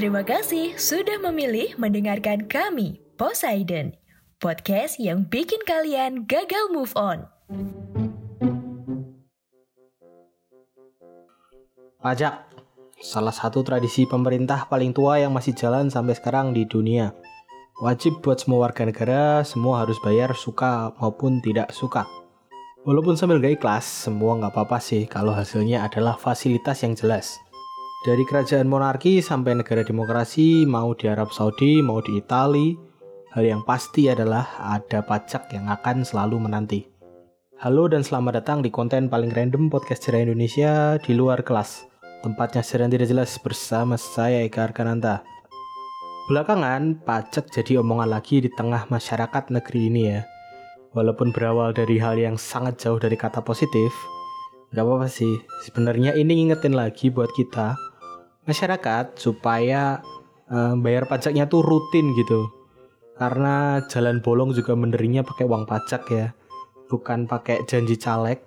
Terima kasih sudah memilih mendengarkan kami, Poseidon, podcast yang bikin kalian gagal move on. Pajak, salah satu tradisi pemerintah paling tua yang masih jalan sampai sekarang di dunia. Wajib buat semua warga negara, semua harus bayar suka maupun tidak suka. Walaupun sambil gak ikhlas, semua nggak apa-apa sih kalau hasilnya adalah fasilitas yang jelas. Dari kerajaan monarki sampai negara demokrasi, mau di Arab Saudi, mau di Italia, hal yang pasti adalah ada pajak yang akan selalu menanti. Halo dan selamat datang di konten paling random podcast sejarah Indonesia di luar kelas. Tempatnya sejarah tidak jelas bersama saya Eka Arkananta. Belakangan, pajak jadi omongan lagi di tengah masyarakat negeri ini ya. Walaupun berawal dari hal yang sangat jauh dari kata positif, nggak apa-apa sih. Sebenarnya ini ngingetin lagi buat kita masyarakat supaya uh, bayar pajaknya tuh rutin gitu. Karena jalan bolong juga menderinya pakai uang pajak ya, bukan pakai janji caleg.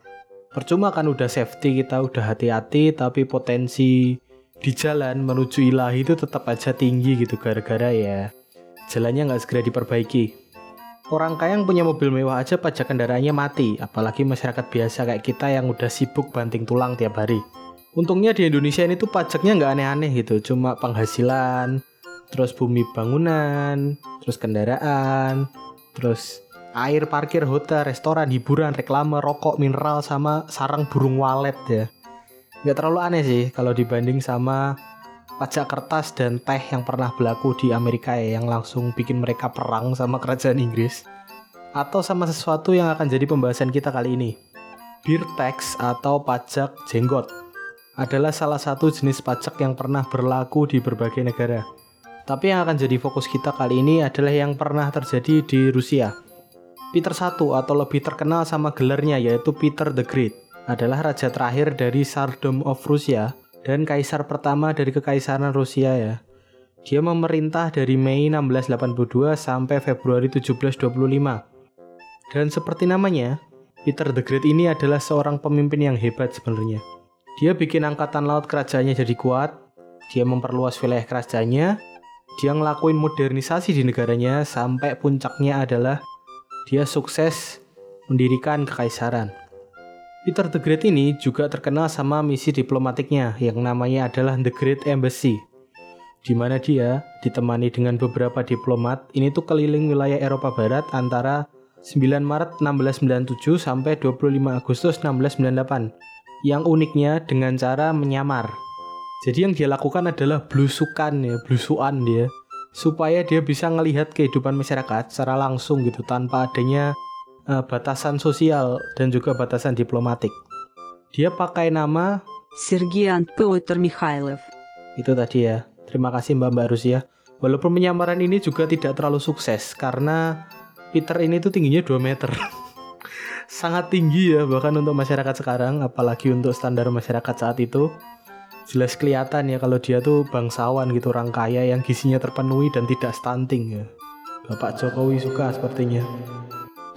Percuma kan udah safety kita udah hati-hati tapi potensi di jalan menuju ilahi itu tetap aja tinggi gitu gara-gara ya jalannya nggak segera diperbaiki. Orang kaya yang punya mobil mewah aja pajak kendaraannya mati, apalagi masyarakat biasa kayak kita yang udah sibuk banting tulang tiap hari. Untungnya di Indonesia ini tuh pajaknya nggak aneh-aneh gitu, cuma penghasilan, terus bumi bangunan, terus kendaraan, terus air parkir hotel, restoran, hiburan, reklame, rokok, mineral, sama sarang burung walet ya. Nggak terlalu aneh sih kalau dibanding sama pajak kertas dan teh yang pernah berlaku di Amerika ya, yang langsung bikin mereka perang sama kerajaan Inggris. Atau sama sesuatu yang akan jadi pembahasan kita kali ini. Beer tax atau pajak jenggot adalah salah satu jenis pajak yang pernah berlaku di berbagai negara. Tapi yang akan jadi fokus kita kali ini adalah yang pernah terjadi di Rusia. Peter I atau lebih terkenal sama gelarnya yaitu Peter the Great adalah raja terakhir dari Tsardom of Rusia dan kaisar pertama dari kekaisaran Rusia ya. Dia memerintah dari Mei 1682 sampai Februari 1725. Dan seperti namanya, Peter the Great ini adalah seorang pemimpin yang hebat sebenarnya. Dia bikin angkatan laut kerajaannya jadi kuat, dia memperluas wilayah kerajaannya, dia ngelakuin modernisasi di negaranya sampai puncaknya adalah dia sukses mendirikan kekaisaran. Peter the Great ini juga terkenal sama misi diplomatiknya yang namanya adalah The Great Embassy. Di mana dia ditemani dengan beberapa diplomat ini tuh keliling wilayah Eropa Barat antara 9 Maret 1697 sampai 25 Agustus 1698 yang uniknya dengan cara menyamar. Jadi yang dia lakukan adalah blusukan ya, blusuan dia supaya dia bisa melihat kehidupan masyarakat secara langsung gitu tanpa adanya uh, batasan sosial dan juga batasan diplomatik. Dia pakai nama Sergian Piotr Mikhailov. Itu tadi ya. Terima kasih Mbak-mbak Rusia. Walaupun penyamaran ini juga tidak terlalu sukses karena Peter ini tuh tingginya 2 meter. sangat tinggi ya bahkan untuk masyarakat sekarang apalagi untuk standar masyarakat saat itu. Jelas kelihatan ya kalau dia tuh bangsawan gitu orang kaya yang gizinya terpenuhi dan tidak stunting ya. Bapak Jokowi suka sepertinya.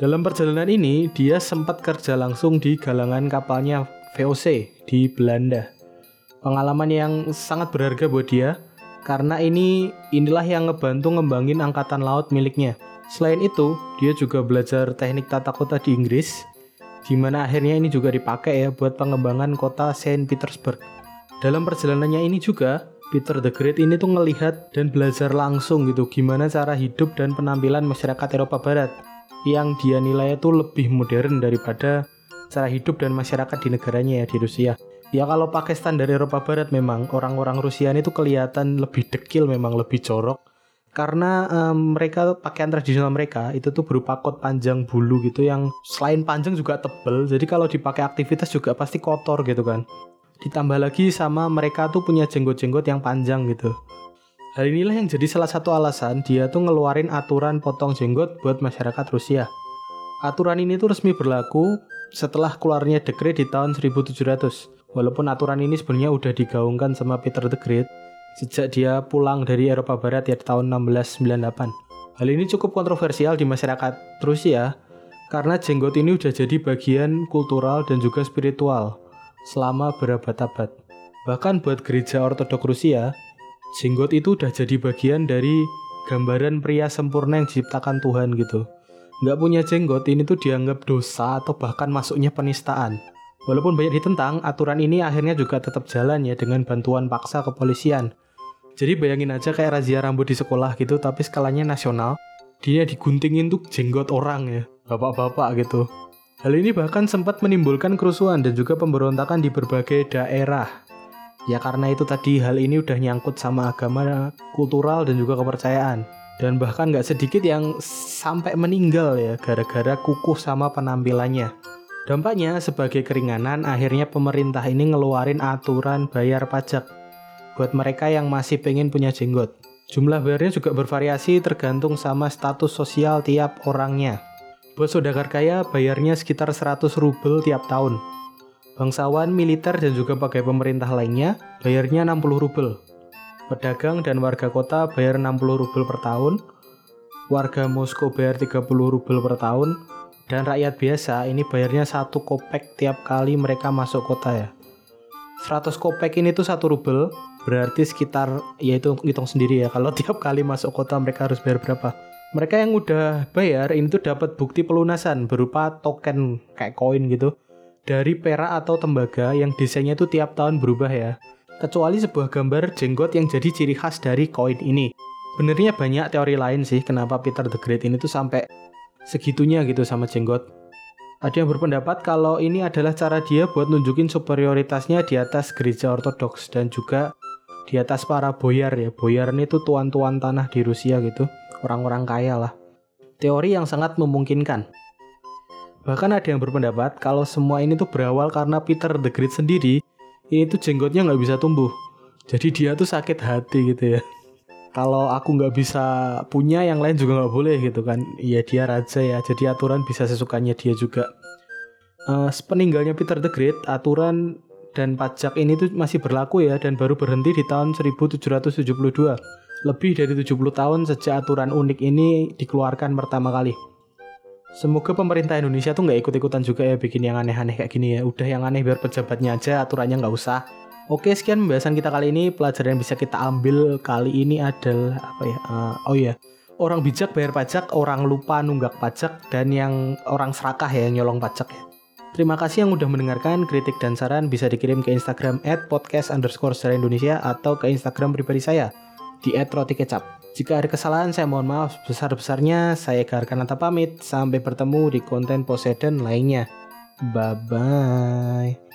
Dalam perjalanan ini dia sempat kerja langsung di galangan kapalnya VOC di Belanda. Pengalaman yang sangat berharga buat dia karena ini inilah yang ngebantu ngembangin angkatan laut miliknya Selain itu, dia juga belajar teknik tata kota di Inggris, di mana akhirnya ini juga dipakai ya buat pengembangan kota Saint Petersburg. Dalam perjalanannya ini juga, Peter the Great ini tuh ngelihat dan belajar langsung gitu gimana cara hidup dan penampilan masyarakat Eropa Barat yang dia nilai itu lebih modern daripada cara hidup dan masyarakat di negaranya ya di Rusia. Ya kalau pakai standar Eropa Barat memang orang-orang Rusia ini tuh kelihatan lebih dekil memang lebih jorok karena um, mereka pakaian tradisional mereka itu tuh berupa kot panjang bulu gitu yang selain panjang juga tebel. Jadi kalau dipakai aktivitas juga pasti kotor gitu kan. Ditambah lagi sama mereka tuh punya jenggot-jenggot yang panjang gitu. Hal inilah yang jadi salah satu alasan dia tuh ngeluarin aturan potong jenggot buat masyarakat Rusia. Aturan ini tuh resmi berlaku setelah keluarnya dekret di tahun 1700 walaupun aturan ini sebenarnya udah digaungkan sama Peter the Great sejak dia pulang dari Eropa Barat ya tahun 1698. Hal ini cukup kontroversial di masyarakat Rusia karena jenggot ini udah jadi bagian kultural dan juga spiritual selama berabad-abad. Bahkan buat gereja ortodok Rusia, jenggot itu udah jadi bagian dari gambaran pria sempurna yang diciptakan Tuhan gitu. Nggak punya jenggot ini tuh dianggap dosa atau bahkan masuknya penistaan. Walaupun banyak ditentang, aturan ini akhirnya juga tetap jalan ya dengan bantuan paksa kepolisian. Jadi bayangin aja kayak razia rambut di sekolah gitu, tapi skalanya nasional. Dia diguntingin tuh jenggot orang ya, bapak-bapak gitu. Hal ini bahkan sempat menimbulkan kerusuhan dan juga pemberontakan di berbagai daerah. Ya karena itu tadi hal ini udah nyangkut sama agama, kultural dan juga kepercayaan. Dan bahkan nggak sedikit yang sampai meninggal ya gara-gara kukuh sama penampilannya. Dampaknya sebagai keringanan akhirnya pemerintah ini ngeluarin aturan bayar pajak buat mereka yang masih pengen punya jenggot. Jumlah bayarnya juga bervariasi tergantung sama status sosial tiap orangnya. Buat saudagar kaya bayarnya sekitar 100 rubel tiap tahun. Bangsawan, militer, dan juga pegawai pemerintah lainnya bayarnya 60 rubel. Pedagang dan warga kota bayar 60 rubel per tahun. Warga Moskow bayar 30 rubel per tahun. Dan rakyat biasa ini bayarnya satu kopek tiap kali mereka masuk kota ya. 100 kopek ini tuh satu rubel, berarti sekitar ya itu hitung sendiri ya kalau tiap kali masuk kota mereka harus bayar berapa. Mereka yang udah bayar ini tuh dapat bukti pelunasan berupa token kayak koin gitu dari perak atau tembaga yang desainnya itu tiap tahun berubah ya. Kecuali sebuah gambar jenggot yang jadi ciri khas dari koin ini. Benernya banyak teori lain sih kenapa Peter the Great ini tuh sampai segitunya gitu sama jenggot. Ada yang berpendapat kalau ini adalah cara dia buat nunjukin superioritasnya di atas gereja ortodoks dan juga di atas para boyar ya. Boyar ini tuh tuan-tuan tanah di Rusia gitu. Orang-orang kaya lah. Teori yang sangat memungkinkan. Bahkan ada yang berpendapat kalau semua ini tuh berawal karena Peter the Great sendiri ini tuh jenggotnya nggak bisa tumbuh. Jadi dia tuh sakit hati gitu ya. Kalau aku nggak bisa punya, yang lain juga nggak boleh gitu kan. Iya dia raja ya, jadi aturan bisa sesukanya dia juga. Uh, peninggalnya Peter the Great, aturan dan pajak ini tuh masih berlaku ya dan baru berhenti di tahun 1772. Lebih dari 70 tahun sejak aturan unik ini dikeluarkan pertama kali. Semoga pemerintah Indonesia tuh nggak ikut-ikutan juga ya bikin yang aneh-aneh kayak gini ya. Udah yang aneh biar pejabatnya aja, aturannya nggak usah. Oke, sekian pembahasan kita kali ini. Pelajaran yang bisa kita ambil kali ini adalah apa ya? Uh, oh ya, orang bijak bayar pajak, orang lupa nunggak pajak, dan yang orang serakah ya yang nyolong pajak ya. Terima kasih yang udah mendengarkan. Kritik dan saran bisa dikirim ke Instagram at podcast underscore Indonesia atau ke Instagram pribadi saya di at roti kecap. Jika ada kesalahan, saya mohon maaf besar-besarnya. Saya Garkanata pamit. Sampai bertemu di konten Poseidon lainnya. Bye-bye.